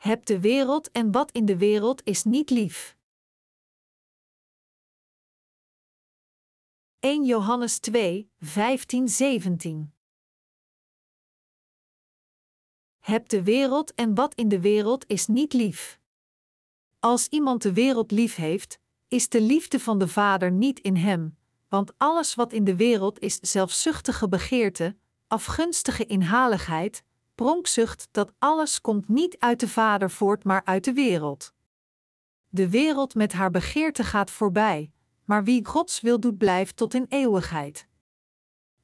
Heb de wereld en wat in de wereld is niet lief. 1 Johannes 2, 15, 17 Heb de wereld en wat in de wereld is niet lief. Als iemand de wereld lief heeft, is de liefde van de Vader niet in hem, want alles wat in de wereld is zelfzuchtige begeerte, afgunstige inhaligheid, pronkzucht, dat alles komt niet uit de Vader voort, maar uit de wereld. De wereld met haar begeerte gaat voorbij, maar wie Gods wil doet blijft tot in eeuwigheid.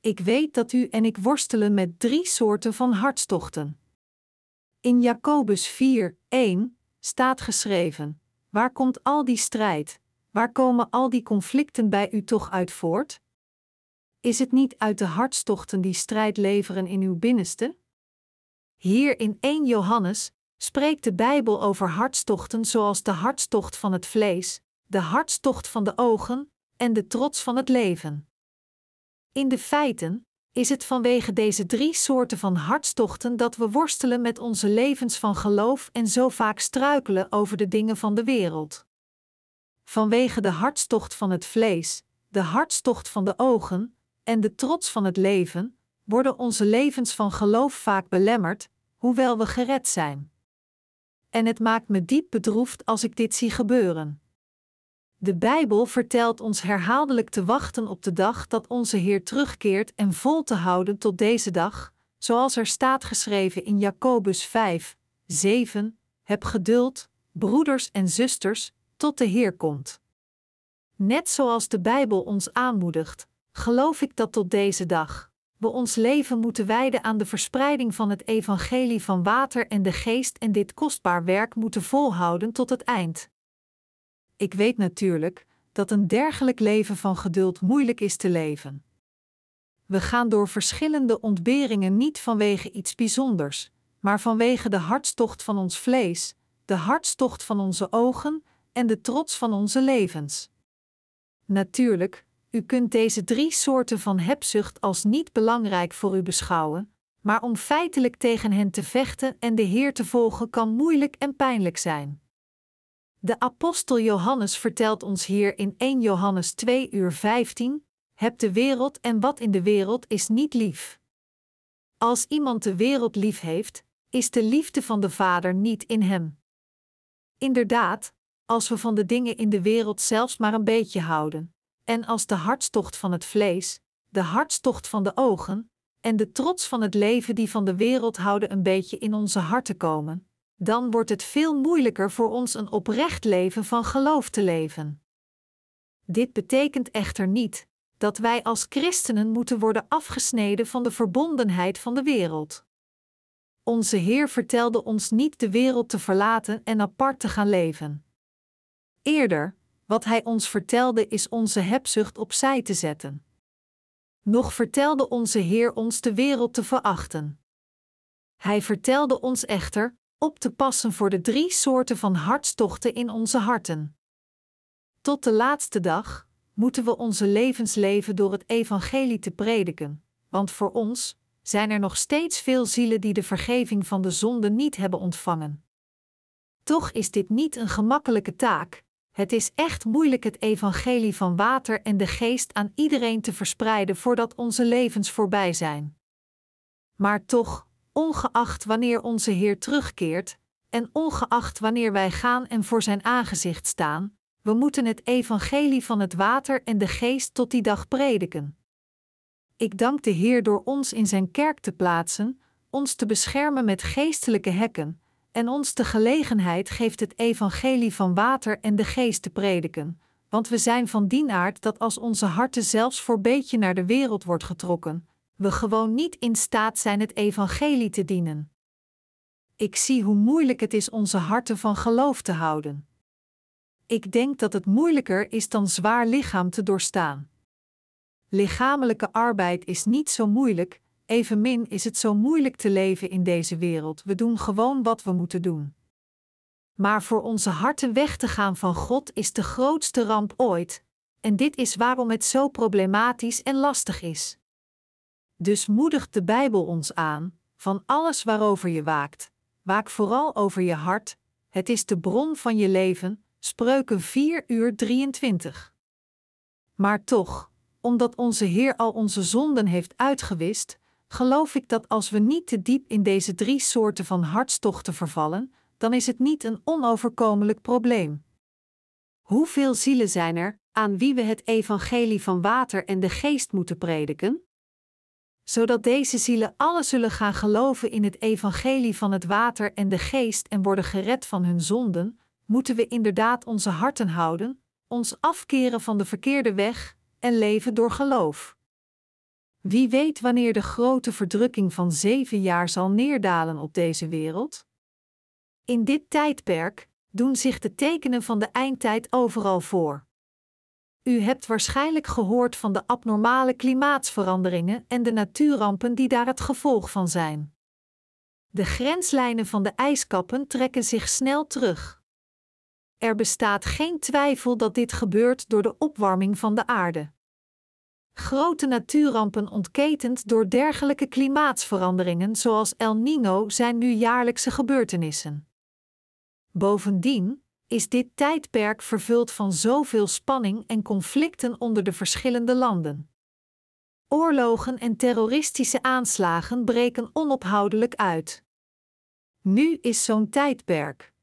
Ik weet dat u en ik worstelen met drie soorten van hartstochten. In Jacobus 4, 1 staat geschreven: Waar komt al die strijd? Waar komen al die conflicten bij u toch uit voort? Is het niet uit de hartstochten die strijd leveren in uw binnenste? Hier in 1 Johannes spreekt de Bijbel over hartstochten zoals de hartstocht van het vlees, de hartstocht van de ogen en de trots van het leven. In de feiten is het vanwege deze drie soorten van hartstochten dat we worstelen met onze levens van geloof en zo vaak struikelen over de dingen van de wereld. Vanwege de hartstocht van het vlees, de hartstocht van de ogen en de trots van het leven, worden onze levens van geloof vaak belemmerd, hoewel we gered zijn. En het maakt me diep bedroefd als ik dit zie gebeuren. De Bijbel vertelt ons herhaaldelijk te wachten op de dag dat onze Heer terugkeert en vol te houden tot deze dag, zoals er staat geschreven in Jacobus 5, 7: Heb geduld, broeders en zusters, tot de Heer komt. Net zoals de Bijbel ons aanmoedigt, geloof ik dat tot deze dag we ons leven moeten wijden aan de verspreiding van het evangelie van water en de geest en dit kostbaar werk moeten volhouden tot het eind. Ik weet natuurlijk dat een dergelijk leven van geduld moeilijk is te leven. We gaan door verschillende ontberingen niet vanwege iets bijzonders, maar vanwege de hartstocht van ons vlees, de hartstocht van onze ogen en de trots van onze levens. Natuurlijk, u kunt deze drie soorten van hebzucht als niet belangrijk voor u beschouwen, maar om feitelijk tegen hen te vechten en de Heer te volgen kan moeilijk en pijnlijk zijn. De apostel Johannes vertelt ons hier in 1 Johannes 2 uur 15: Heb de wereld en wat in de wereld is niet lief. Als iemand de wereld lief heeft, is de liefde van de Vader niet in hem. Inderdaad, als we van de dingen in de wereld zelfs maar een beetje houden, en als de hartstocht van het vlees, de hartstocht van de ogen en de trots van het leven die van de wereld houden een beetje in onze harten komen, dan wordt het veel moeilijker voor ons een oprecht leven van geloof te leven. Dit betekent echter niet dat wij als christenen moeten worden afgesneden van de verbondenheid van de wereld. Onze Heer vertelde ons niet de wereld te verlaten en apart te gaan leven. Eerder, wat Hij ons vertelde, is onze hebzucht opzij te zetten. Nog vertelde onze Heer ons de wereld te verachten. Hij vertelde ons echter op te passen voor de drie soorten van hartstochten in onze harten. Tot de laatste dag moeten we onze levens leven door het evangelie te prediken, want voor ons zijn er nog steeds veel zielen die de vergeving van de zonde niet hebben ontvangen. Toch is dit niet een gemakkelijke taak. Het is echt moeilijk het evangelie van water en de geest aan iedereen te verspreiden voordat onze levens voorbij zijn. Maar toch, ongeacht wanneer onze Heer terugkeert, en ongeacht wanneer wij gaan en voor Zijn aangezicht staan, we moeten het evangelie van het water en de geest tot die dag prediken. Ik dank de Heer door ons in Zijn kerk te plaatsen, ons te beschermen met geestelijke hekken, en ons de gelegenheid geeft het evangelie van water en de geest te prediken, want we zijn van die aard dat als onze harten zelfs voor beetje naar de wereld wordt getrokken, we gewoon niet in staat zijn het evangelie te dienen. Ik zie hoe moeilijk het is onze harten van geloof te houden. Ik denk dat het moeilijker is dan zwaar lichaam te doorstaan. Lichamelijke arbeid is niet zo moeilijk, evenmin is het zo moeilijk te leven in deze wereld. We doen gewoon wat we moeten doen. Maar voor onze harten weg te gaan van God is de grootste ramp ooit, en dit is waarom het zo problematisch en lastig is. Dus moedigt de Bijbel ons aan: van alles waarover je waakt, waak vooral over je hart, het is de bron van je leven, spreuken 4 uur 23. Maar toch, omdat onze Heer al onze zonden heeft uitgewist, geloof ik dat als we niet te diep in deze drie soorten van hartstochten vervallen, dan is het niet een onoverkomelijk probleem. Hoeveel zielen zijn er aan wie we het evangelie van water en de geest moeten prediken? Zodat deze zielen alle zullen gaan geloven in het evangelie van het water en de geest en worden gered van hun zonden, moeten we inderdaad onze harten houden, ons afkeren van de verkeerde weg en leven door geloof. Wie weet wanneer de grote verdrukking van zeven jaar zal neerdalen op deze wereld? In dit tijdperk doen zich de tekenen van de eindtijd overal voor. U hebt waarschijnlijk gehoord van de abnormale klimaatsveranderingen en de natuurrampen die daar het gevolg van zijn. De grenslijnen van de ijskappen trekken zich snel terug. Er bestaat geen twijfel dat dit gebeurt door de opwarming van de aarde. Grote natuurrampen ontketend door dergelijke klimaatsveranderingen zoals El Nino zijn nu jaarlijkse gebeurtenissen. Bovendien is dit tijdperk vervuld van zoveel spanning en conflicten onder de verschillende landen. Oorlogen en terroristische aanslagen breken onophoudelijk uit. Nu is zo'n tijdperk.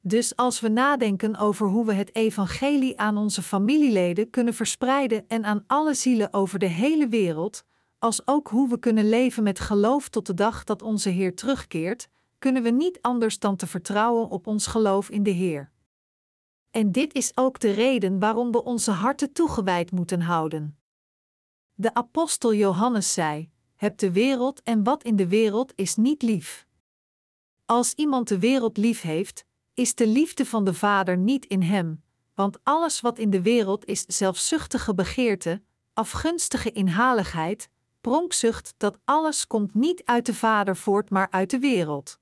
Dus als we nadenken over hoe we het evangelie aan onze familieleden kunnen verspreiden en aan alle zielen over de hele wereld, als ook hoe we kunnen leven met geloof tot de dag dat onze Heer terugkeert, kunnen we niet anders dan te vertrouwen op ons geloof in de Heer. En dit is ook de reden waarom we onze harten toegewijd moeten houden. De apostel Johannes zei: Heb de wereld en wat in de wereld is niet lief. Als iemand de wereld lief heeft, is de liefde van de Vader niet in hem, want alles wat in de wereld is zelfzuchtige begeerte, afgunstige inhaligheid, pronkzucht, dat alles komt niet uit de Vader voort, maar uit de wereld.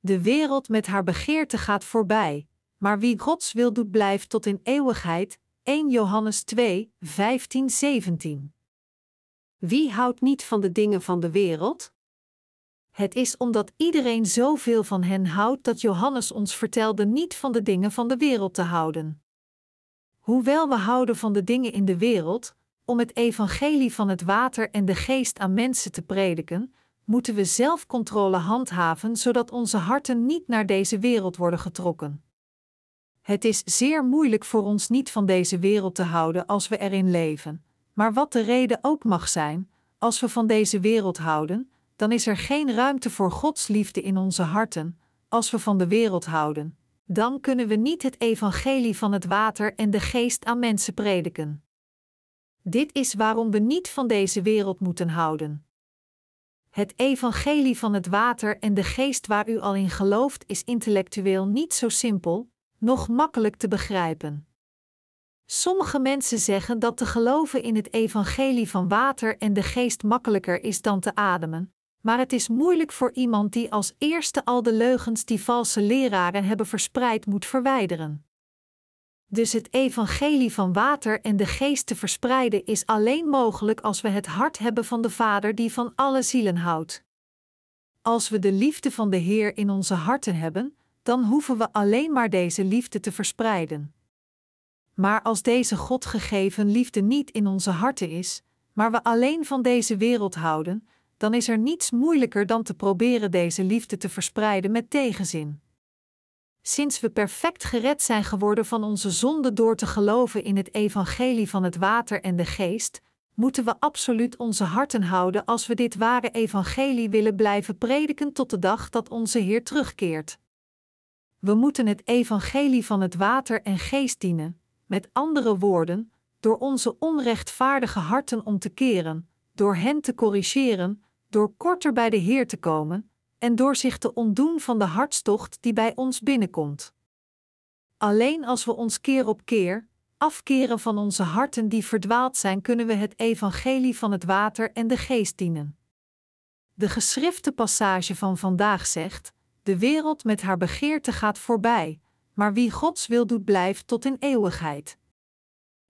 De wereld met haar begeerte gaat voorbij, maar wie Gods wil doet blijft tot in eeuwigheid. 1 Johannes 2, 15, 17. Wie houdt niet van de dingen van de wereld? Het is omdat iedereen zoveel van hen houdt dat Johannes ons vertelde niet van de dingen van de wereld te houden. Hoewel we houden van de dingen in de wereld, om het evangelie van het water en de geest aan mensen te prediken, moeten we zelfcontrole handhaven zodat onze harten niet naar deze wereld worden getrokken. Het is zeer moeilijk voor ons niet van deze wereld te houden als we erin leven, maar wat de reden ook mag zijn, als we van deze wereld houden, dan is er geen ruimte voor Gods liefde in onze harten, als we van de wereld houden. Dan kunnen we niet het evangelie van het water en de geest aan mensen prediken. Dit is waarom we niet van deze wereld moeten houden. Het evangelie van het water en de geest waar u al in gelooft is intellectueel niet zo simpel, nog makkelijk te begrijpen. Sommige mensen zeggen dat te geloven in het evangelie van water en de geest makkelijker is dan te ademen, maar het is moeilijk voor iemand die als eerste al de leugens die valse leraren hebben verspreid moet verwijderen. Dus het evangelie van water en de geest te verspreiden is alleen mogelijk als we het hart hebben van de Vader die van alle zielen houdt. Als we de liefde van de Heer in onze harten hebben, dan hoeven we alleen maar deze liefde te verspreiden. Maar als deze God gegeven liefde niet in onze harten is, maar we alleen van deze wereld houden, dan is er niets moeilijker dan te proberen deze liefde te verspreiden met tegenzin. Sinds we perfect gered zijn geworden van onze zonde door te geloven in het evangelie van het water en de geest, moeten we absoluut onze harten houden als we dit ware evangelie willen blijven prediken tot de dag dat onze Heer terugkeert. We moeten het evangelie van het water en geest dienen, met andere woorden, door onze onrechtvaardige harten om te keren, door hen te corrigeren, door korter bij de Heer te komen en door zich te ontdoen van de hartstocht die bij ons binnenkomt. Alleen als we ons keer op keer afkeren van onze harten die verdwaald zijn, kunnen we het evangelie van het water en de geest dienen. De geschrifte passage van vandaag zegt: De wereld met haar begeerte gaat voorbij, maar wie Gods wil doet blijft tot in eeuwigheid.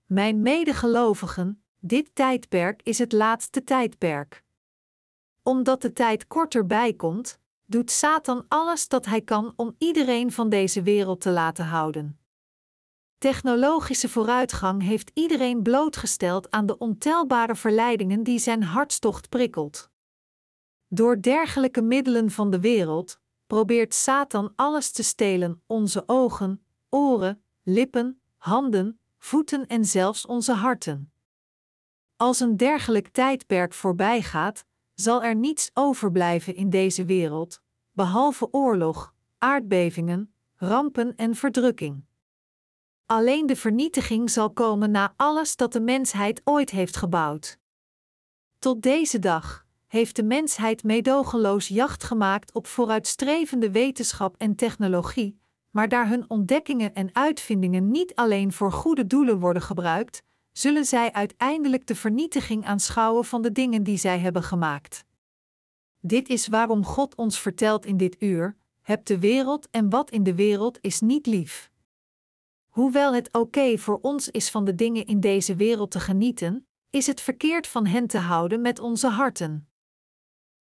Mijn medegelovigen, dit tijdperk is het laatste tijdperk. Omdat de tijd korter bijkomt, doet Satan alles dat hij kan om iedereen van deze wereld te laten houden. Technologische vooruitgang heeft iedereen blootgesteld aan de ontelbare verleidingen die zijn hartstocht prikkelt. Door dergelijke middelen van de wereld probeert Satan alles te stelen: onze ogen, oren, lippen, handen, voeten en zelfs onze harten. Als een dergelijk tijdperk voorbij gaat, zal er niets overblijven in deze wereld, behalve oorlog, aardbevingen, rampen en verdrukking. Alleen de vernietiging zal komen na alles dat de mensheid ooit heeft gebouwd. Tot deze dag heeft de mensheid meedogenloos jacht gemaakt op vooruitstrevende wetenschap en technologie, maar daar hun ontdekkingen en uitvindingen niet alleen voor goede doelen worden gebruikt, zullen zij uiteindelijk de vernietiging aanschouwen van de dingen die zij hebben gemaakt. Dit is waarom God ons vertelt in dit uur: heb de wereld en wat in de wereld is niet lief. Hoewel het oké voor ons is van de dingen in deze wereld te genieten, is het verkeerd van hen te houden met onze harten.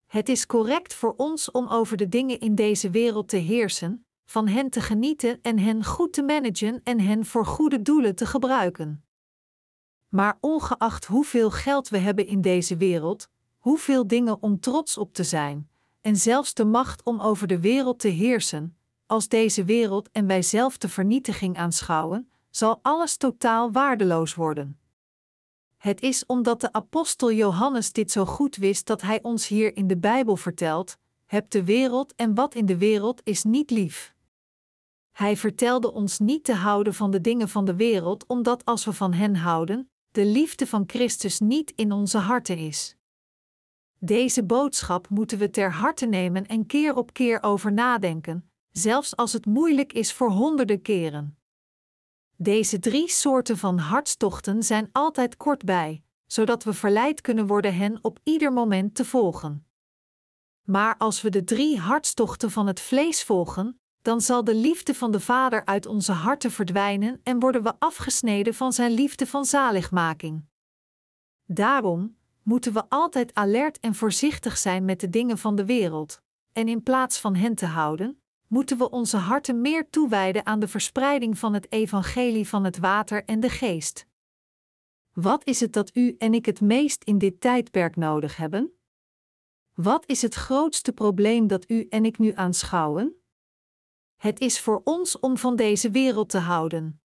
Het is correct voor ons om over de dingen in deze wereld te heersen, van hen te genieten en hen goed te managen en hen voor goede doelen te gebruiken. Maar ongeacht hoeveel geld we hebben in deze wereld, hoeveel dingen om trots op te zijn, en zelfs de macht om over de wereld te heersen, als deze wereld en wij zelf de vernietiging aanschouwen, zal alles totaal waardeloos worden. Het is omdat de apostel Johannes dit zo goed wist dat hij ons hier in de Bijbel vertelt: heb de wereld en wat in de wereld is niet lief. Hij vertelde ons niet te houden van de dingen van de wereld, omdat als we van hen houden, de liefde van Christus niet in onze harten is. Deze boodschap moeten we ter harte nemen en keer op keer over nadenken, zelfs als het moeilijk is voor honderden keren. Deze drie soorten van hartstochten zijn altijd kort bij, zodat we verleid kunnen worden hen op ieder moment te volgen. Maar als we de drie hartstochten van het vlees volgen, dan zal de liefde van de Vader uit onze harten verdwijnen en worden we afgesneden van Zijn liefde van zaligmaking. Daarom moeten we altijd alert en voorzichtig zijn met de dingen van de wereld, en in plaats van hen te houden, moeten we onze harten meer toewijden aan de verspreiding van het evangelie van het water en de geest. Wat is het dat u en ik het meest in dit tijdperk nodig hebben? Wat is het grootste probleem dat u en ik nu aanschouwen? Het is voor ons om van deze wereld te houden.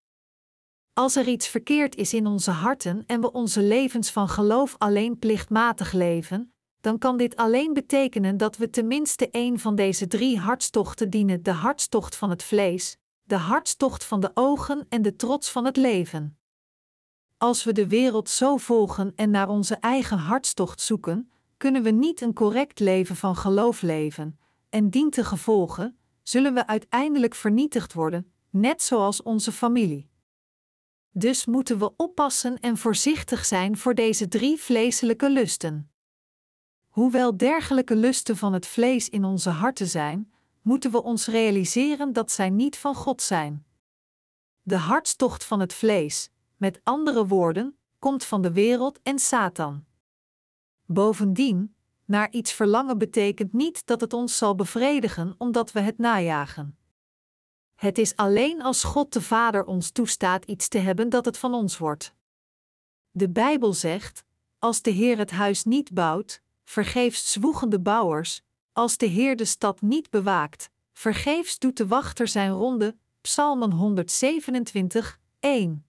Als er iets verkeerd is in onze harten en we onze levens van geloof alleen plichtmatig leven, dan kan dit alleen betekenen dat we tenminste één van deze drie hartstochten dienen: de hartstocht van het vlees, de hartstocht van de ogen en de trots van het leven. Als we de wereld zo volgen en naar onze eigen hartstocht zoeken, kunnen we niet een correct leven van geloof leven, en dient te gevolgen, zullen we uiteindelijk vernietigd worden, net zoals onze familie. Dus moeten we oppassen en voorzichtig zijn voor deze drie vleeselijke lusten. Hoewel dergelijke lusten van het vlees in onze harten zijn, moeten we ons realiseren dat zij niet van God zijn. De hartstocht van het vlees, met andere woorden, komt van de wereld en Satan. Bovendien, naar iets verlangen betekent niet dat het ons zal bevredigen omdat we het najagen. Het is alleen als God de Vader ons toestaat iets te hebben dat het van ons wordt. De Bijbel zegt: Als de Heer het huis niet bouwt, vergeefs zwoegen de bouwers, als de Heer de stad niet bewaakt, vergeefs doet de wachter zijn ronde. Psalmen 127, 1.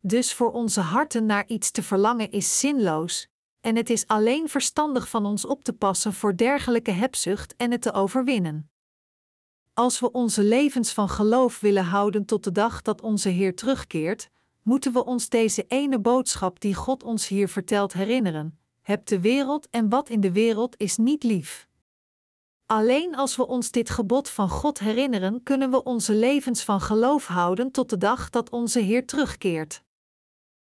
Dus voor onze harten naar iets te verlangen is zinloos, en het is alleen verstandig van ons op te passen voor dergelijke hebzucht en het te overwinnen. Als we onze levens van geloof willen houden tot de dag dat onze Heer terugkeert, moeten we ons deze ene boodschap die God ons hier vertelt herinneren: heb de wereld en wat in de wereld is niet lief. Alleen als we ons dit gebod van God herinneren, kunnen we onze levens van geloof houden tot de dag dat onze Heer terugkeert.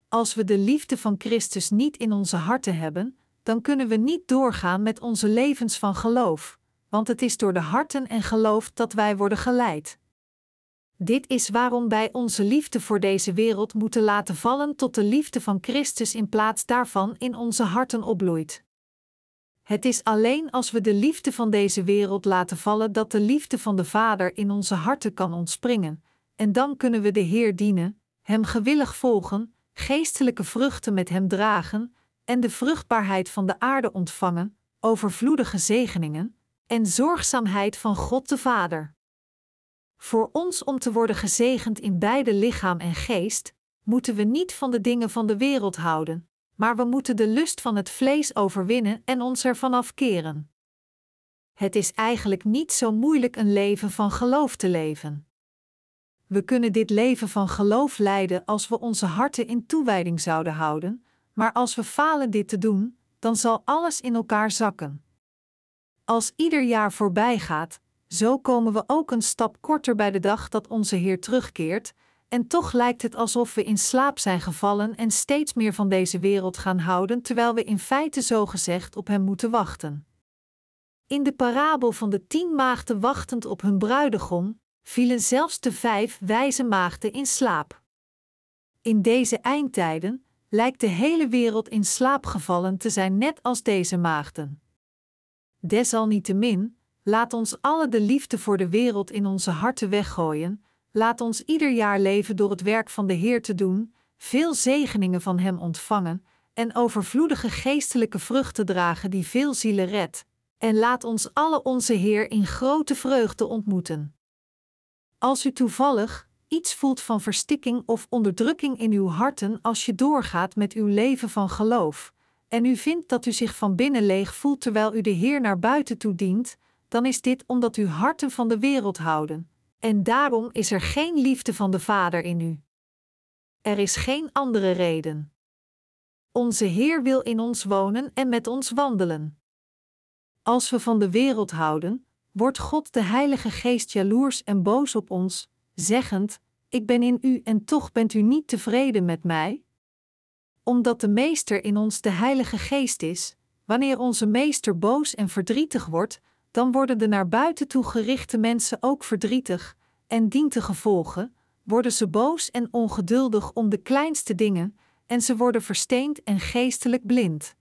Als we de liefde van Christus niet in onze harten hebben, dan kunnen we niet doorgaan met onze levens van geloof, want het is door de harten en geloof dat wij worden geleid. Dit is waarom wij onze liefde voor deze wereld moeten laten vallen tot de liefde van Christus in plaats daarvan in onze harten opbloeit. Het is alleen als we de liefde van deze wereld laten vallen dat de liefde van de Vader in onze harten kan ontspringen, en dan kunnen we de Heer dienen, Hem gewillig volgen, geestelijke vruchten met Hem dragen en de vruchtbaarheid van de aarde ontvangen, overvloedige zegeningen en zorgzaamheid van God de Vader. Voor ons om te worden gezegend in beide lichaam en geest, moeten we niet van de dingen van de wereld houden, maar we moeten de lust van het vlees overwinnen en ons ervan afkeren. Het is eigenlijk niet zo moeilijk een leven van geloof te leven. We kunnen dit leven van geloof leiden als we onze harten in toewijding zouden houden, maar als we falen dit te doen, dan zal alles in elkaar zakken. Als ieder jaar voorbij gaat, zo komen we ook een stap korter bij de dag dat onze Heer terugkeert, en toch lijkt het alsof we in slaap zijn gevallen en steeds meer van deze wereld gaan houden, terwijl we in feite zogezegd op Hem moeten wachten. In de parabel van de tien maagden wachtend op hun bruidegom, vielen zelfs de vijf wijze maagden in slaap. In deze eindtijden lijkt de hele wereld in slaap gevallen te zijn, net als deze maagden. Desalniettemin, laat ons alle de liefde voor de wereld in onze harten weggooien, laat ons ieder jaar leven door het werk van de Heer te doen, veel zegeningen van Hem ontvangen en overvloedige geestelijke vruchten dragen die veel zielen redt, en laat ons alle onze Heer in grote vreugde ontmoeten. Als u toevallig iets voelt van verstikking of onderdrukking in uw harten als je doorgaat met uw leven van geloof, en u vindt dat u zich van binnen leeg voelt terwijl u de Heer naar buiten toe dient, dan is dit omdat uw harten van de wereld houden, en daarom is er geen liefde van de Vader in u. Er is geen andere reden. Onze Heer wil in ons wonen en met ons wandelen. Als we van de wereld houden, wordt God de Heilige Geest jaloers en boos op ons, zeggend: Ik ben in u en toch bent u niet tevreden met mij? Omdat de Meester in ons de Heilige Geest is, wanneer onze Meester boos en verdrietig wordt, dan worden de naar buiten toe gerichte mensen ook verdrietig, en dient te gevolgen, worden ze boos en ongeduldig om de kleinste dingen, en ze worden versteend en geestelijk blind.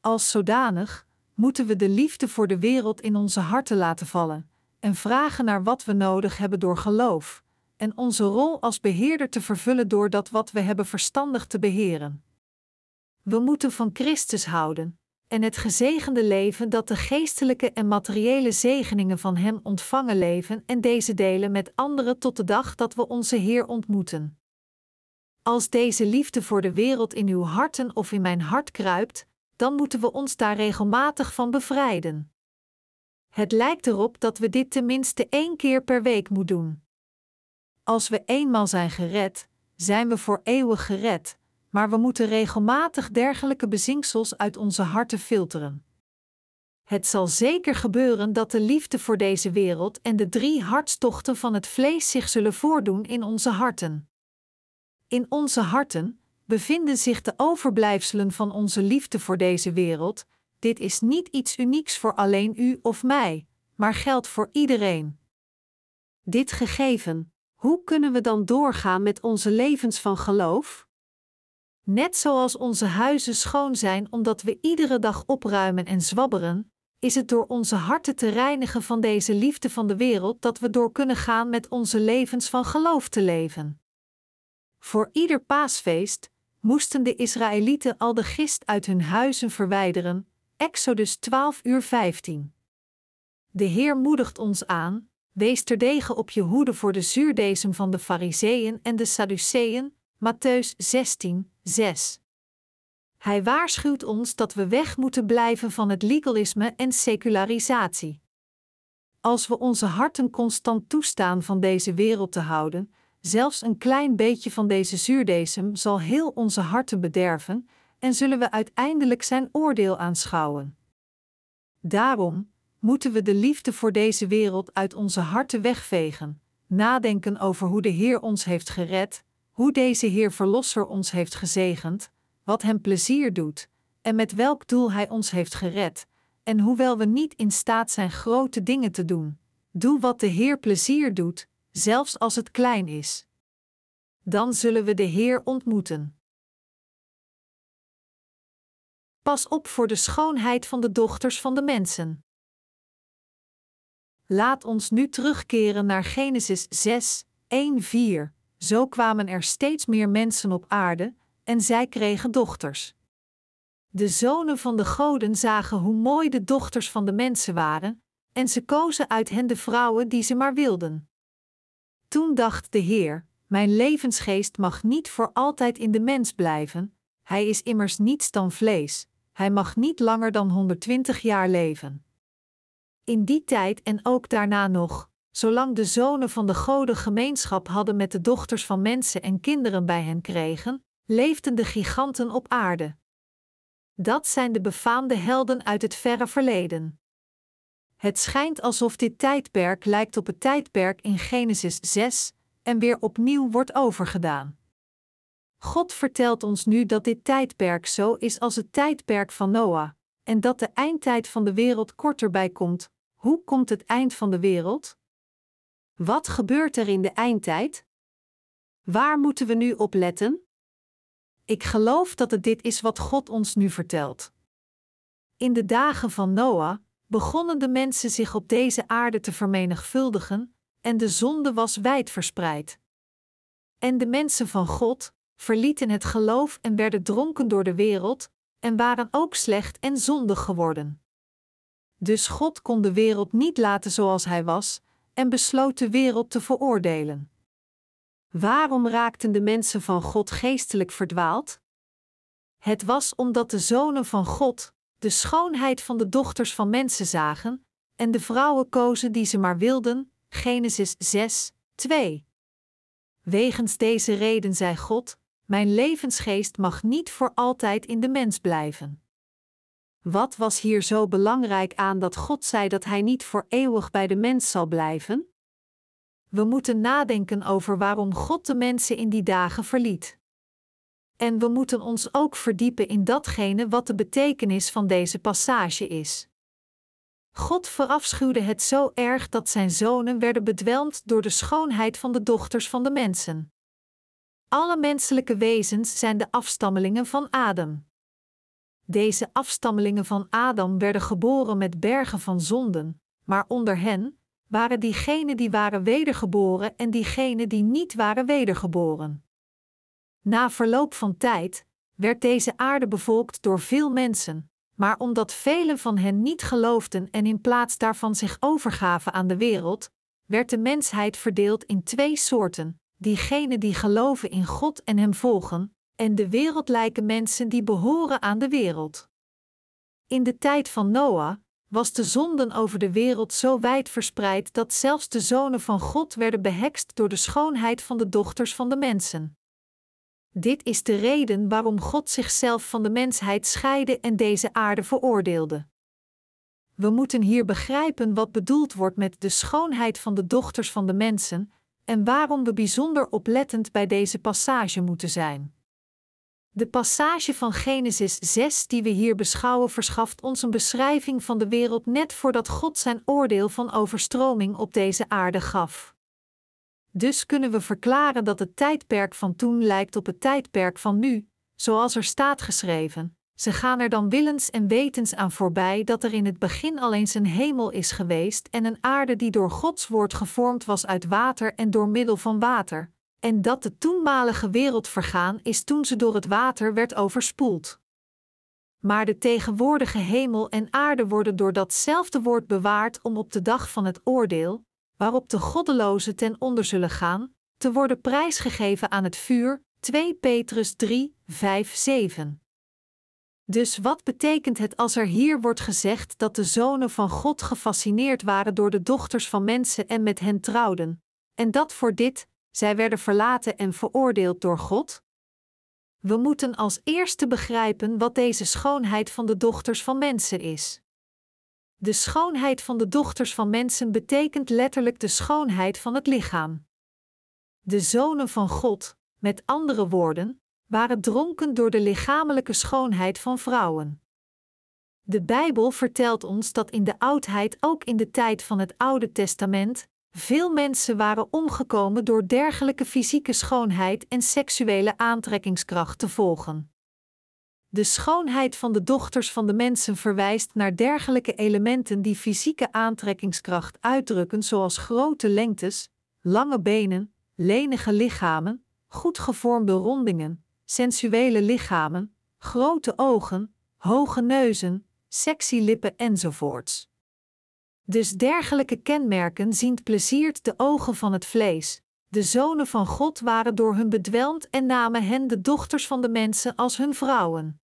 Als zodanig moeten we de liefde voor de wereld in onze harten laten vallen, en vragen naar wat we nodig hebben door geloof, en onze rol als beheerder te vervullen door dat wat we hebben verstandig te beheren. We moeten van Christus houden, en het gezegende leven dat de geestelijke en materiële zegeningen van Hem ontvangen leven en deze delen met anderen tot de dag dat we onze Heer ontmoeten. Als deze liefde voor de wereld in uw harten of in mijn hart kruipt, dan moeten we ons daar regelmatig van bevrijden. Het lijkt erop dat we dit tenminste één keer per week moeten doen. Als we eenmaal zijn gered, zijn we voor eeuwig gered, maar we moeten regelmatig dergelijke bezinksels uit onze harten filteren. Het zal zeker gebeuren dat de liefde voor deze wereld en de drie hartstochten van het vlees zich zullen voordoen in onze harten. In onze harten bevinden zich de overblijfselen van onze liefde voor deze wereld. Dit is niet iets unieks voor alleen u of mij, maar geldt voor iedereen. Dit gegeven, hoe kunnen we dan doorgaan met onze levens van geloof? Net zoals onze huizen schoon zijn omdat we iedere dag opruimen en zwabberen, is het door onze harten te reinigen van deze liefde van de wereld dat we door kunnen gaan met onze levens van geloof te leven. Voor ieder paasfeest moesten de Israëlieten al de gist uit hun huizen verwijderen. Exodus 12 uur 15. De Heer moedigt ons aan: wees terdege op je hoede voor de zuurdesem van de Fariseeën en de Sadduceeën. Matthäus 16, 6. Hij waarschuwt ons dat we weg moeten blijven van het legalisme en secularisatie. Als we onze harten constant toestaan van deze wereld te houden, zelfs een klein beetje van deze zuurdesem zal heel onze harten bederven en zullen we uiteindelijk zijn oordeel aanschouwen. Daarom moeten we de liefde voor deze wereld uit onze harten wegvegen, nadenken over hoe de Heer ons heeft gered hoe deze Heer Verlosser ons heeft gezegend, wat Hem plezier doet, en met welk doel Hij ons heeft gered, en hoewel we niet in staat zijn grote dingen te doen, doe wat de Heer plezier doet, zelfs als het klein is. Dan zullen we de Heer ontmoeten. Pas op voor de schoonheid van de dochters van de mensen. Laat ons nu terugkeren naar Genesis 6, 1-4. Zo kwamen er steeds meer mensen op aarde, en zij kregen dochters. De zonen van de goden zagen hoe mooi de dochters van de mensen waren, en ze kozen uit hen de vrouwen die ze maar wilden. Toen dacht de Heer: Mijn levensgeest mag niet voor altijd in de mens blijven, hij is immers niets dan vlees, hij mag niet langer dan 120 jaar leven. In die tijd en ook daarna nog, zolang de zonen van de goden gemeenschap hadden met de dochters van mensen en kinderen bij hen kregen, leefden de giganten op aarde. Dat zijn de befaamde helden uit het verre verleden. Het schijnt alsof dit tijdperk lijkt op het tijdperk in Genesis 6 en weer opnieuw wordt overgedaan. God vertelt ons nu dat dit tijdperk zo is als het tijdperk van Noah, en dat de eindtijd van de wereld korter bij komt. Hoe komt het eind van de wereld? Wat gebeurt er in de eindtijd? Waar moeten we nu op letten? Ik geloof dat het dit is wat God ons nu vertelt. In de dagen van Noah begonnen de mensen zich op deze aarde te vermenigvuldigen, en de zonde was wijd verspreid. En de mensen van God verlieten het geloof en werden dronken door de wereld, en waren ook slecht en zondig geworden. Dus God kon de wereld niet laten zoals hij was, en besloot de wereld te veroordelen. Waarom raakten de mensen van God geestelijk verdwaald? Het was omdat de zonen van God de schoonheid van de dochters van mensen zagen, en de vrouwen kozen die ze maar wilden. Genesis 6, 2. Wegens deze reden zei God: Mijn levensgeest mag niet voor altijd in de mens blijven. Wat was hier zo belangrijk aan dat God zei dat Hij niet voor eeuwig bij de mens zal blijven? We moeten nadenken over waarom God de mensen in die dagen verliet. En we moeten ons ook verdiepen in datgene wat de betekenis van deze passage is. God verafschuwde het zo erg dat zijn zonen werden bedwelmd door de schoonheid van de dochters van de mensen. Alle menselijke wezens zijn de afstammelingen van Adam. Deze afstammelingen van Adam werden geboren met bergen van zonden, maar onder hen waren diegenen die waren wedergeboren en diegenen die niet waren wedergeboren. Na verloop van tijd werd deze aarde bevolkt door veel mensen, maar omdat velen van hen niet geloofden en in plaats daarvan zich overgaven aan de wereld, werd de mensheid verdeeld in twee soorten: diegenen die geloven in God en Hem volgen, en de wereldlijke mensen die behoren aan de wereld. In de tijd van Noah was de zonden over de wereld zo wijd verspreid dat zelfs de zonen van God werden behekst door de schoonheid van de dochters van de mensen. Dit is de reden waarom God zichzelf van de mensheid scheidde en deze aarde veroordeelde. We moeten hier begrijpen wat bedoeld wordt met de schoonheid van de dochters van de mensen en waarom we bijzonder oplettend bij deze passage moeten zijn. De passage van Genesis 6 die we hier beschouwen verschaft ons een beschrijving van de wereld net voordat God zijn oordeel van overstroming op deze aarde gaf. Dus kunnen we verklaren dat het tijdperk van toen lijkt op het tijdperk van nu, zoals er staat geschreven. Ze gaan er dan willens en wetens aan voorbij dat er in het begin al eens een hemel is geweest en een aarde die door Gods woord gevormd was uit water en door middel van water, en dat de toenmalige wereld vergaan is toen ze door het water werd overspoeld. Maar de tegenwoordige hemel en aarde worden door datzelfde woord bewaard om op de dag van het oordeel, waarop de goddelozen ten onder zullen gaan, te worden prijsgegeven aan het vuur. 2 Petrus 3, 5, 7. Dus wat betekent het als er hier wordt gezegd dat de zonen van God gefascineerd waren door de dochters van mensen en met hen trouwden, en dat voor dit, zij werden verlaten en veroordeeld door God? We moeten als eerste begrijpen wat deze schoonheid van de dochters van mensen is. De schoonheid van de dochters van mensen betekent letterlijk de schoonheid van het lichaam. De zonen van God, met andere woorden, waren dronken door de lichamelijke schoonheid van vrouwen. De Bijbel vertelt ons dat in de oudheid, ook in de tijd van het Oude Testament, veel mensen waren omgekomen door dergelijke fysieke schoonheid en seksuele aantrekkingskracht te volgen. De schoonheid van de dochters van de mensen verwijst naar dergelijke elementen die fysieke aantrekkingskracht uitdrukken, zoals grote lengtes, lange benen, lenige lichamen, goed gevormde rondingen, sensuele lichamen, grote ogen, hoge neuzen, sexy lippen enzovoorts. Dus dergelijke kenmerken zien pleziert de ogen van het vlees. De zonen van God waren door hun bedwelmd en namen hen de dochters van de mensen als hun vrouwen.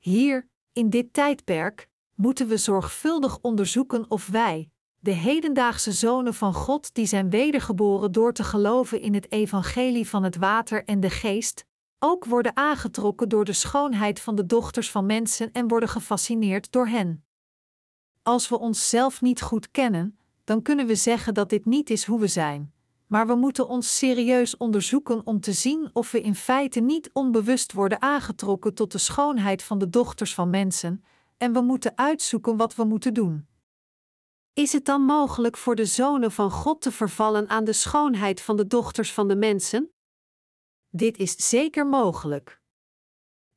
Hier, in dit tijdperk, moeten we zorgvuldig onderzoeken of wij, de hedendaagse zonen van God die zijn wedergeboren door te geloven in het evangelie van het water en de geest, ook worden aangetrokken door de schoonheid van de dochters van mensen en worden gefascineerd door hen. Als we onszelf niet goed kennen, dan kunnen we zeggen dat dit niet is hoe we zijn, maar we moeten ons serieus onderzoeken om te zien of we in feite niet onbewust worden aangetrokken tot de schoonheid van de dochters van mensen, en we moeten uitzoeken wat we moeten doen. Is het dan mogelijk voor de zonen van God te vervallen aan de schoonheid van de dochters van de mensen? Dit is zeker mogelijk.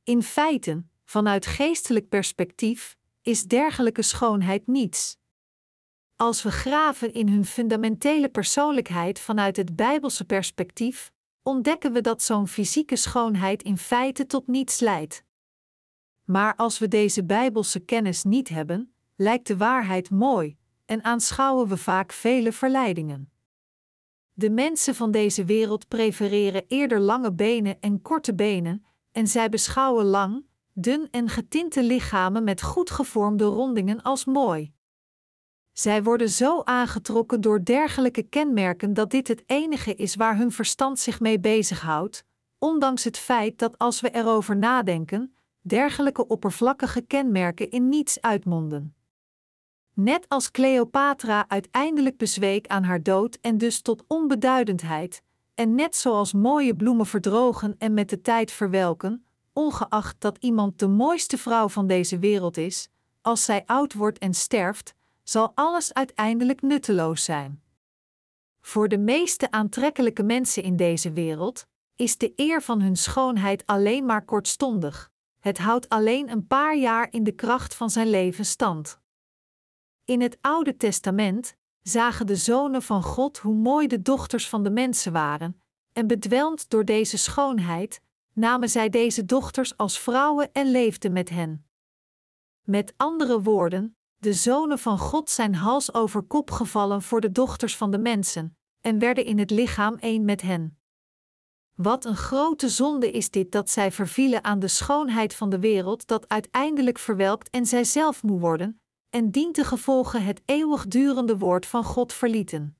In feite, vanuit geestelijk perspectief, is dergelijke schoonheid niets. Als we graven in hun fundamentele persoonlijkheid vanuit het Bijbelse perspectief, ontdekken we dat zo'n fysieke schoonheid in feite tot niets leidt. Maar als we deze Bijbelse kennis niet hebben, lijkt de waarheid mooi en aanschouwen we vaak vele verleidingen. De mensen van deze wereld prefereren eerder lange benen en korte benen, en zij beschouwen lang, dun en getinte lichamen met goed gevormde rondingen als mooi. Zij worden zo aangetrokken door dergelijke kenmerken dat dit het enige is waar hun verstand zich mee bezighoudt, ondanks het feit dat als we erover nadenken, dergelijke oppervlakkige kenmerken in niets uitmonden. Net als Cleopatra uiteindelijk bezweek aan haar dood en dus tot onbeduidendheid, en net zoals mooie bloemen verdrogen en met de tijd verwelken, ongeacht dat iemand de mooiste vrouw van deze wereld is, als zij oud wordt en sterft, zal alles uiteindelijk nutteloos zijn. Voor de meeste aantrekkelijke mensen in deze wereld is de eer van hun schoonheid alleen maar kortstondig. Het houdt alleen een paar jaar in de kracht van zijn leven stand. In het Oude Testament zagen de zonen van God hoe mooi de dochters van de mensen waren, en bedwelmd door deze schoonheid, namen zij deze dochters als vrouwen en leefden met hen. Met andere woorden, de zonen van God zijn hals over kop gevallen voor de dochters van de mensen, en werden in het lichaam één met hen. Wat een grote zonde is dit dat zij vervielen aan de schoonheid van de wereld, dat uiteindelijk verwelkt en zij zelf moe worden, en dient te gevolgen het eeuwigdurende woord van God verlieten.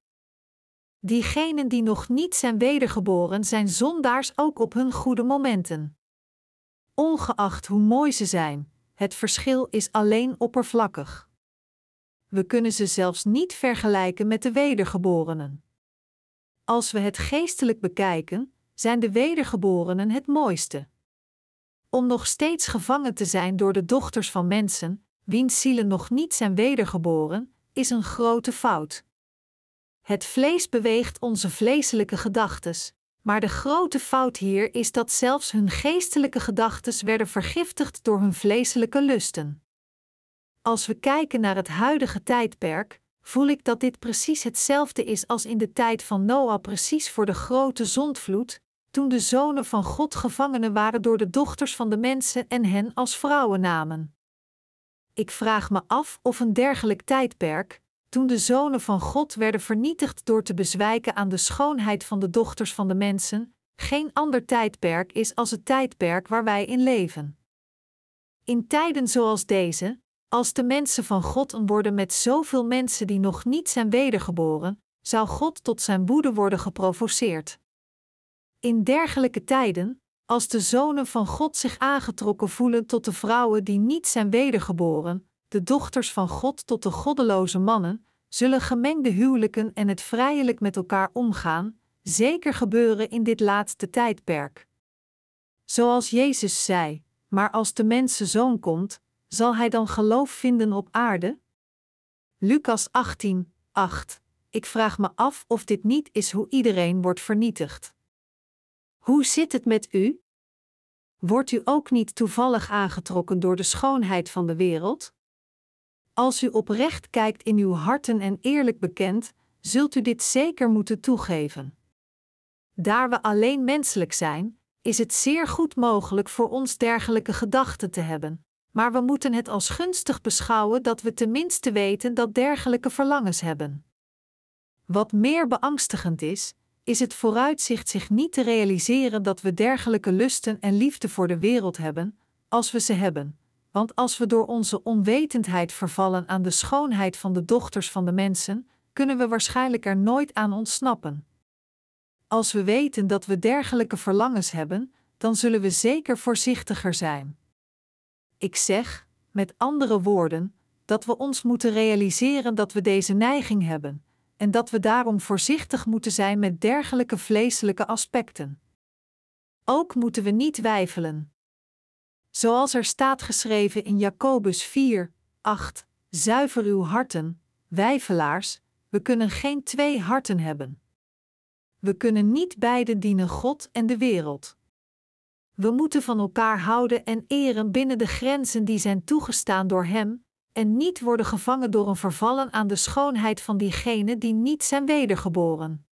Diegenen die nog niet zijn wedergeboren zijn zondaars ook op hun goede momenten. Ongeacht hoe mooi ze zijn, het verschil is alleen oppervlakkig. We kunnen ze zelfs niet vergelijken met de wedergeborenen. Als we het geestelijk bekijken, zijn de wedergeborenen het mooiste. Om nog steeds gevangen te zijn door de dochters van mensen, wiens zielen nog niet zijn wedergeboren, is een grote fout. Het vlees beweegt onze vleeselijke gedachtes, maar de grote fout hier is dat zelfs hun geestelijke gedachtes werden vergiftigd door hun vleeselijke lusten. Als we kijken naar het huidige tijdperk, voel ik dat dit precies hetzelfde is als in de tijd van Noah, precies voor de grote zondvloed, toen de zonen van God gevangenen waren door de dochters van de mensen en hen als vrouwen namen. Ik vraag me af of een dergelijk tijdperk, toen de zonen van God werden vernietigd door te bezwijken aan de schoonheid van de dochters van de mensen, geen ander tijdperk is als het tijdperk waar wij in leven. In tijden zoals deze, als de mensen van God worden met zoveel mensen die nog niet zijn wedergeboren, zou God tot zijn woede worden geprovoceerd. In dergelijke tijden, als de zonen van God zich aangetrokken voelen tot de vrouwen die niet zijn wedergeboren, de dochters van God tot de goddeloze mannen, zullen gemengde huwelijken en het vrijelijk met elkaar omgaan, zeker gebeuren in dit laatste tijdperk. Zoals Jezus zei: Maar als de mensenzoon komt, zal hij dan geloof vinden op aarde? Lucas 18, 8. Ik vraag me af of dit niet is hoe iedereen wordt vernietigd. Hoe zit het met u? Wordt u ook niet toevallig aangetrokken door de schoonheid van de wereld? Als u oprecht kijkt in uw harten en eerlijk bekent, zult u dit zeker moeten toegeven. Daar we alleen menselijk zijn, is het zeer goed mogelijk voor ons dergelijke gedachten te hebben, maar we moeten het als gunstig beschouwen dat we tenminste weten dat dergelijke verlangens hebben. Wat meer beangstigend is, is het vooruitzicht zich niet te realiseren dat we dergelijke lusten en liefde voor de wereld hebben, als we ze hebben. Want als we door onze onwetendheid vervallen aan de schoonheid van de dochters van de mensen, kunnen we waarschijnlijk er nooit aan ontsnappen. Als we weten dat we dergelijke verlangens hebben, dan zullen we zeker voorzichtiger zijn. Ik zeg, met andere woorden, dat we ons moeten realiseren dat we deze neiging hebben, en dat we daarom voorzichtig moeten zijn met dergelijke vleeselijke aspecten. Ook moeten we niet wijfelen. Zoals er staat geschreven in Jacobus 4, 8: Zuiver uw harten, wijfelaars, we kunnen geen twee harten hebben. We kunnen niet beide dienen God en de wereld. We moeten van elkaar houden en eren binnen de grenzen die zijn toegestaan door Hem, en niet worden gevangen door een vervallen aan de schoonheid van diegenen die niet zijn wedergeboren.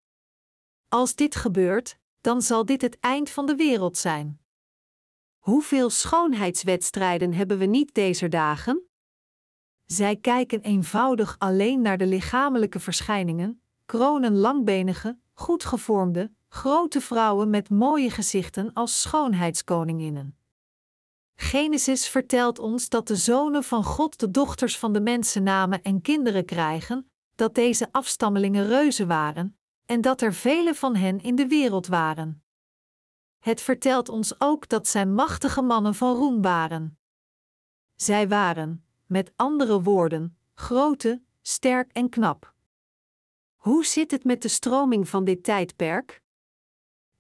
Als dit gebeurt, dan zal dit het eind van de wereld zijn. Hoeveel schoonheidswedstrijden hebben we niet deze dagen? Zij kijken eenvoudig alleen naar de lichamelijke verschijningen, kronen langbenige, goed gevormde, grote vrouwen met mooie gezichten als schoonheidskoninginnen. Genesis vertelt ons dat de zonen van God de dochters van de mensen namen en kinderen krijgen, dat deze afstammelingen reuzen waren, en dat er vele van hen in de wereld waren. Het vertelt ons ook dat zij machtige mannen van roem waren. Zij waren, met andere woorden, grote, sterk en knap. Hoe zit het met de stroming van dit tijdperk?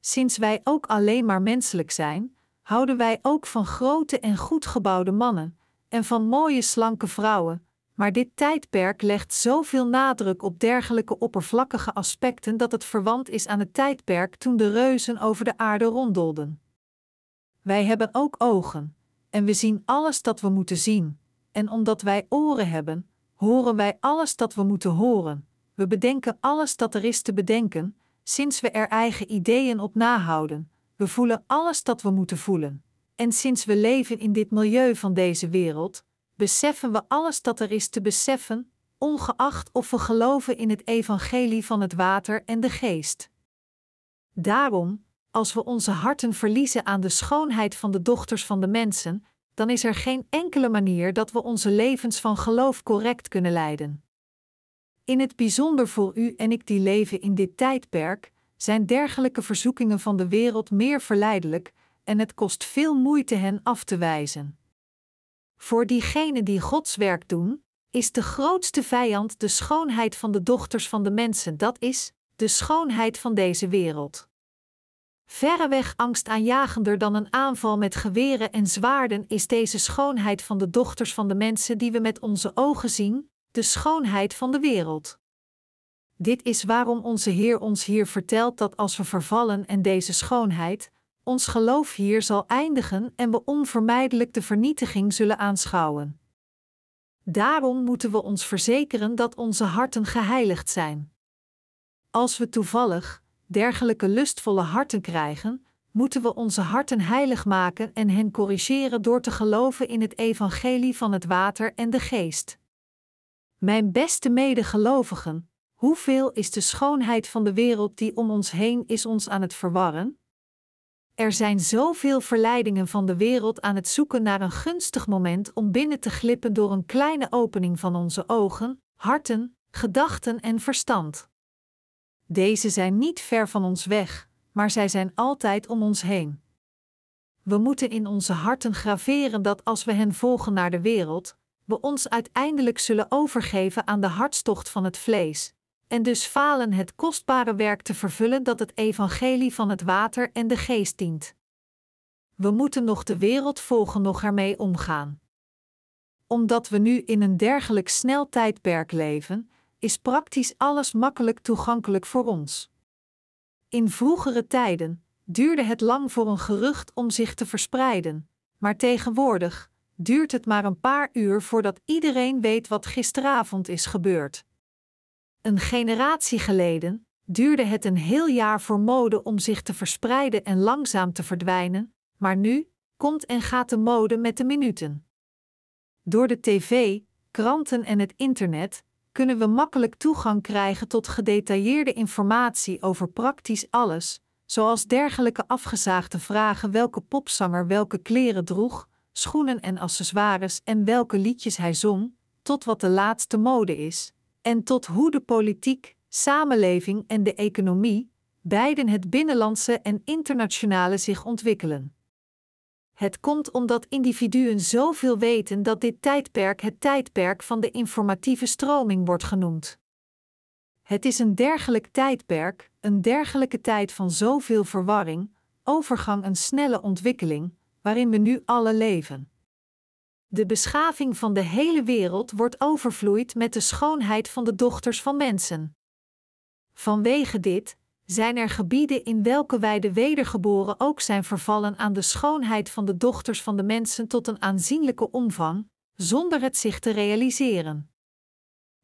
Sinds wij ook alleen maar menselijk zijn, houden wij ook van grote en goed gebouwde mannen en van mooie slanke vrouwen, maar dit tijdperk legt zoveel nadruk op dergelijke oppervlakkige aspecten dat het verwant is aan het tijdperk toen de reuzen over de aarde rondolden. Wij hebben ook ogen, en we zien alles dat we moeten zien, en omdat wij oren hebben, horen wij alles dat we moeten horen. We bedenken alles dat er is te bedenken, sinds we er eigen ideeën op nahouden. We voelen alles dat we moeten voelen. En sinds we leven in dit milieu van deze wereld, beseffen we alles dat er is te beseffen, ongeacht of we geloven in het evangelie van het water en de geest. Daarom, als we onze harten verliezen aan de schoonheid van de dochters van de mensen, dan is er geen enkele manier dat we onze levens van geloof correct kunnen leiden. In het bijzonder voor u en ik die leven in dit tijdperk, zijn dergelijke verzoekingen van de wereld meer verleidelijk en het kost veel moeite hen af te wijzen. Voor diegenen die Gods werk doen, is de grootste vijand de schoonheid van de dochters van de mensen, dat is, de schoonheid van deze wereld. Verreweg angstaanjagender dan een aanval met geweren en zwaarden is deze schoonheid van de dochters van de mensen die we met onze ogen zien, de schoonheid van de wereld. Dit is waarom onze Heer ons hier vertelt dat als we vervallen en deze schoonheid, ons geloof hier zal eindigen en we onvermijdelijk de vernietiging zullen aanschouwen. Daarom moeten we ons verzekeren dat onze harten geheiligd zijn. Als we toevallig dergelijke lustvolle harten krijgen, moeten we onze harten heilig maken en hen corrigeren door te geloven in het evangelie van het water en de geest. Mijn beste medegelovigen, hoeveel is de schoonheid van de wereld die om ons heen is ons aan het verwarren? Er zijn zoveel verleidingen van de wereld aan het zoeken naar een gunstig moment om binnen te glippen door een kleine opening van onze ogen, harten, gedachten en verstand. Deze zijn niet ver van ons weg, maar zij zijn altijd om ons heen. We moeten in onze harten graveren dat als we hen volgen naar de wereld, we ons uiteindelijk zullen overgeven aan de hartstocht van het vlees, en dus falen het kostbare werk te vervullen dat het evangelie van het water en de geest dient. We moeten nog de wereld volgen, nog ermee omgaan. Omdat we nu in een dergelijk snel tijdperk leven, is praktisch alles makkelijk toegankelijk voor ons. In vroegere tijden, duurde het lang voor een gerucht om zich te verspreiden, maar tegenwoordig duurt het maar een paar uur voordat iedereen weet wat gisteravond is gebeurd. Een generatie geleden duurde het een heel jaar voor mode om zich te verspreiden en langzaam te verdwijnen, maar nu komt en gaat de mode met de minuten. Door de tv, kranten en het internet kunnen we makkelijk toegang krijgen tot gedetailleerde informatie over praktisch alles, zoals dergelijke afgezaagde vragen welke popzanger welke kleren droeg, schoenen en accessoires en welke liedjes hij zong, tot wat de laatste mode is, en tot hoe de politiek, samenleving en de economie, beiden het binnenlandse en internationale zich ontwikkelen. Het komt omdat individuen zoveel weten dat dit tijdperk het tijdperk van de informatieve stroming wordt genoemd. Het is een dergelijk tijdperk, een dergelijke tijd van zoveel verwarring, overgang een snelle ontwikkeling, waarin we nu alle leven. De beschaving van de hele wereld wordt overvloeid met de schoonheid van de dochters van mensen. Vanwege dit zijn er gebieden in welke wij de wedergeboren ook zijn vervallen aan de schoonheid van de dochters van de mensen tot een aanzienlijke omvang, zonder het zich te realiseren.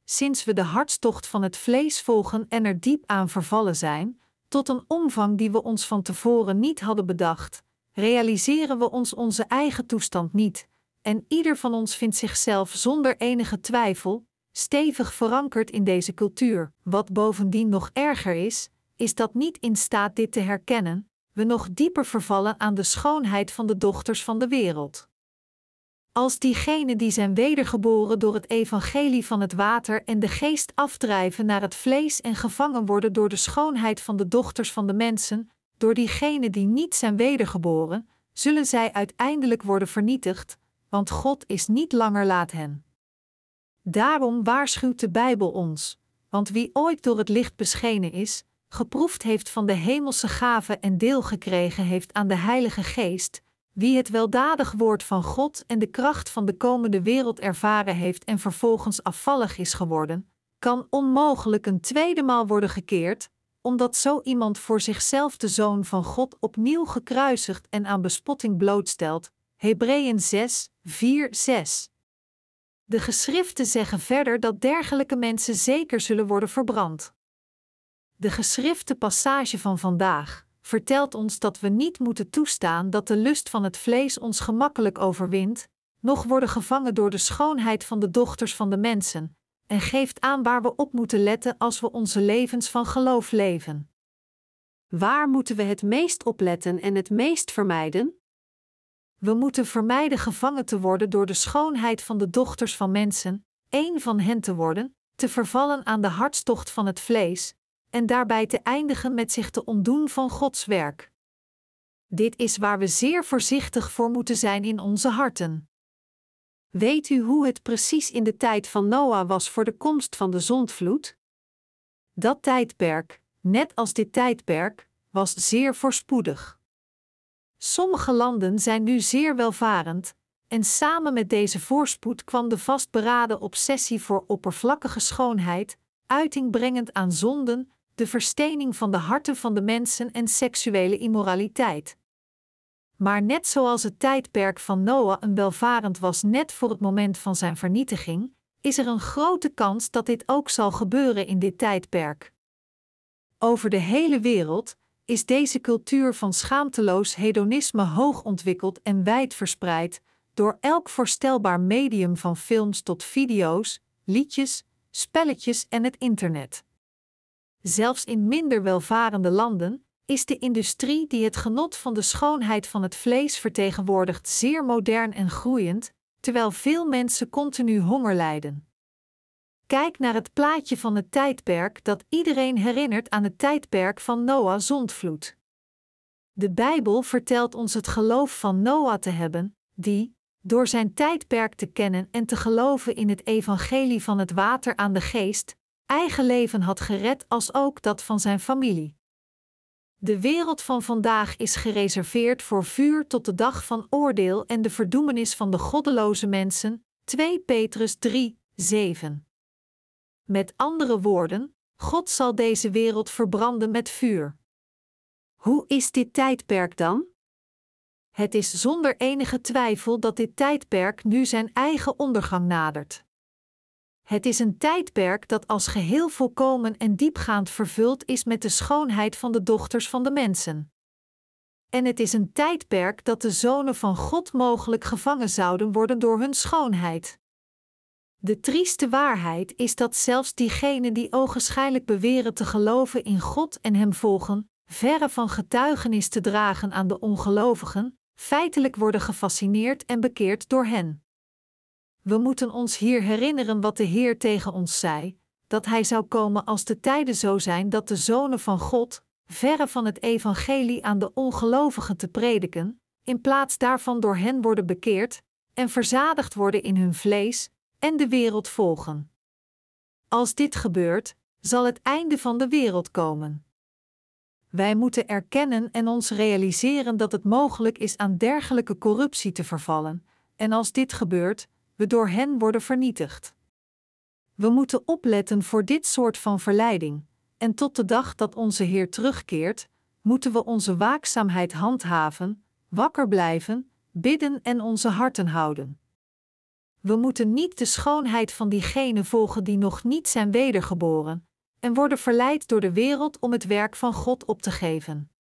Sinds we de hartstocht van het vlees volgen en er diep aan vervallen zijn, tot een omvang die we ons van tevoren niet hadden bedacht, realiseren we ons onze eigen toestand niet, en ieder van ons vindt zichzelf zonder enige twijfel stevig verankerd in deze cultuur. Wat bovendien nog erger is, is dat niet in staat dit te herkennen, we nog dieper vervallen aan de schoonheid van de dochters van de wereld. Als diegenen die zijn wedergeboren door het evangelie van het water en de geest afdrijven naar het vlees en gevangen worden door de schoonheid van de dochters van de mensen, door diegenen die niet zijn wedergeboren, zullen zij uiteindelijk worden vernietigd, want God is niet langer laat hen. Daarom waarschuwt de Bijbel ons, want wie ooit door het licht beschenen is, geproefd heeft van de hemelse gave en deel gekregen heeft aan de Heilige Geest, wie het weldadig woord van God en de kracht van de komende wereld ervaren heeft en vervolgens afvallig is geworden, kan onmogelijk een tweede maal worden gekeerd, omdat zo iemand voor zichzelf de Zoon van God opnieuw gekruisigd en aan bespotting blootstelt. Hebreeën 6, 4, 6. De geschriften zeggen verder dat dergelijke mensen zeker zullen worden verbrand. De geschrifte passage van vandaag vertelt ons dat we niet moeten toestaan dat de lust van het vlees ons gemakkelijk overwint, noch worden gevangen door de schoonheid van de dochters van de mensen, en geeft aan waar we op moeten letten als we onze levens van geloof leven. Waar moeten we het meest opletten en het meest vermijden? We moeten vermijden gevangen te worden door de schoonheid van de dochters van mensen, één van hen te worden, te vervallen aan de hartstocht van het vlees, en daarbij te eindigen met zich te ontdoen van Gods werk. Dit is waar we zeer voorzichtig voor moeten zijn in onze harten. Weet u hoe het precies in de tijd van Noah was voor de komst van de zondvloed? Dat tijdperk, net als dit tijdperk, was zeer voorspoedig. Sommige landen zijn nu zeer welvarend, en samen met deze voorspoed kwam de vastberaden obsessie voor oppervlakkige schoonheid, uiting brengend aan zonden, de verstening van de harten van de mensen en seksuele immoraliteit. Maar net zoals het tijdperk van Noah een welvarend was net voor het moment van zijn vernietiging, is er een grote kans dat dit ook zal gebeuren in dit tijdperk. Over de hele wereld is deze cultuur van schaamteloos hedonisme hoog ontwikkeld en wijd verspreid, door elk voorstelbaar medium van films tot video's, liedjes, spelletjes en het internet. Zelfs in minder welvarende landen is de industrie die het genot van de schoonheid van het vlees vertegenwoordigt zeer modern en groeiend, terwijl veel mensen continu honger lijden. Kijk naar het plaatje van het tijdperk dat iedereen herinnert aan het tijdperk van Noah zondvloed. De Bijbel vertelt ons het geloof van Noah te hebben, die, door zijn tijdperk te kennen en te geloven in het evangelie van het water aan de geest, eigen leven had gered als ook dat van zijn familie. De wereld van vandaag is gereserveerd voor vuur tot de dag van oordeel en de verdoemenis van de goddeloze mensen. 2 Petrus 3, 7. Met andere woorden, God zal deze wereld verbranden met vuur. Hoe is dit tijdperk dan? Het is zonder enige twijfel dat dit tijdperk nu zijn eigen ondergang nadert. Het is een tijdperk dat als geheel volkomen en diepgaand vervuld is met de schoonheid van de dochters van de mensen. En het is een tijdperk dat de zonen van God mogelijk gevangen zouden worden door hun schoonheid. De trieste waarheid is dat zelfs diegenen die ogenschijnlijk beweren te geloven in God en Hem volgen, verre van getuigenis te dragen aan de ongelovigen, feitelijk worden gefascineerd en bekeerd door hen. We moeten ons hier herinneren wat de Heer tegen ons zei: dat Hij zou komen als de tijden zo zijn dat de zonen van God, verre van het evangelie aan de ongelovigen te prediken, in plaats daarvan door hen worden bekeerd en verzadigd worden in hun vlees en de wereld volgen. Als dit gebeurt, zal het einde van de wereld komen. Wij moeten erkennen en ons realiseren dat het mogelijk is aan dergelijke corruptie te vervallen, en als dit gebeurt, we door hen worden vernietigd. We moeten opletten voor dit soort van verleiding, en tot de dag dat onze Heer terugkeert, moeten we onze waakzaamheid handhaven, wakker blijven, bidden en onze harten houden. We moeten niet de schoonheid van diegenen volgen die nog niet zijn wedergeboren, en worden verleid door de wereld om het werk van God op te geven.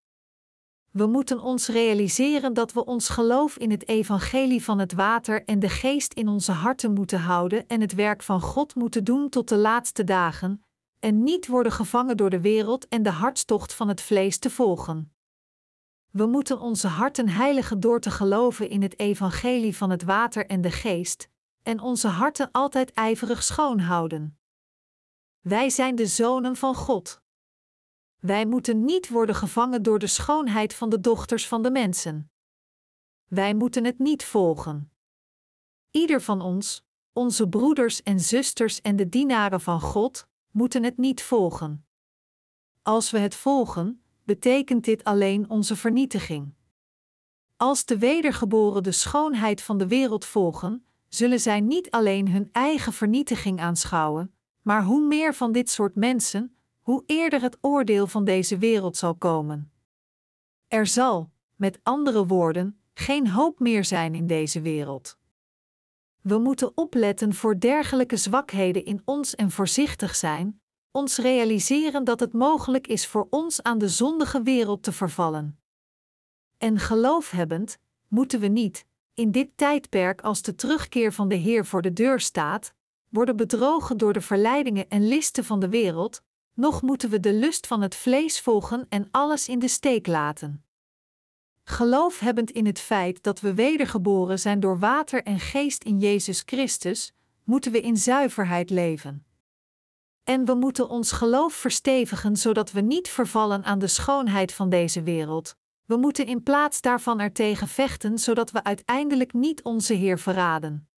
We moeten ons realiseren dat we ons geloof in het evangelie van het water en de geest in onze harten moeten houden en het werk van God moeten doen tot de laatste dagen, en niet worden gevangen door de wereld en de hartstocht van het vlees te volgen. We moeten onze harten heiligen door te geloven in het evangelie van het water en de geest, en onze harten altijd ijverig schoon houden. Wij zijn de zonen van God. Wij moeten niet worden gevangen door de schoonheid van de dochters van de mensen. Wij moeten het niet volgen. Ieder van ons, onze broeders en zusters en de dienaren van God, moeten het niet volgen. Als we het volgen, betekent dit alleen onze vernietiging. Als de wedergeboren de schoonheid van de wereld volgen, zullen zij niet alleen hun eigen vernietiging aanschouwen, maar hoe meer van dit soort mensen, hoe eerder het oordeel van deze wereld zal komen. Er zal, met andere woorden, geen hoop meer zijn in deze wereld. We moeten opletten voor dergelijke zwakheden in ons en voorzichtig zijn, ons realiseren dat het mogelijk is voor ons aan de zondige wereld te vervallen. En geloofhebbend, moeten we niet, in dit tijdperk als de terugkeer van de Heer voor de deur staat, worden bedrogen door de verleidingen en listen van de wereld, nog moeten we de lust van het vlees volgen en alles in de steek laten. Geloofhebbend in het feit dat we wedergeboren zijn door water en geest in Jezus Christus, moeten we in zuiverheid leven. En we moeten ons geloof verstevigen zodat we niet vervallen aan de schoonheid van deze wereld. We moeten in plaats daarvan ertegen vechten zodat we uiteindelijk niet onze Heer verraden.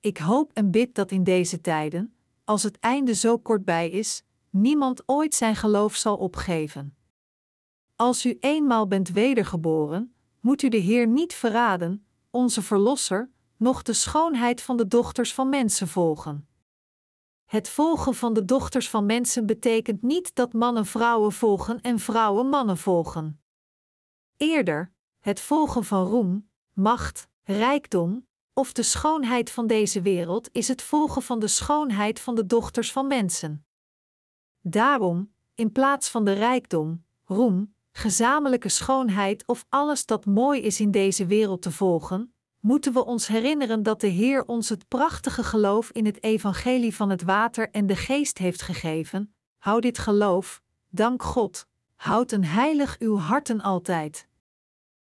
Ik hoop en bid dat in deze tijden, als het einde zo kortbij is, niemand ooit zijn geloof zal opgeven. Als u eenmaal bent wedergeboren, moet u de Heer niet verraden, onze Verlosser, noch de schoonheid van de dochters van mensen volgen. Het volgen van de dochters van mensen betekent niet dat mannen vrouwen volgen en vrouwen mannen volgen. Eerder, het volgen van roem, macht, rijkdom, of de schoonheid van deze wereld is het volgen van de schoonheid van de dochters van mensen. Daarom, in plaats van de rijkdom, roem, gezamenlijke schoonheid of alles dat mooi is in deze wereld te volgen, moeten we ons herinneren dat de Heer ons het prachtige geloof in het evangelie van het water en de geest heeft gegeven. Houd dit geloof, dank God, houd een heilig uw harten altijd.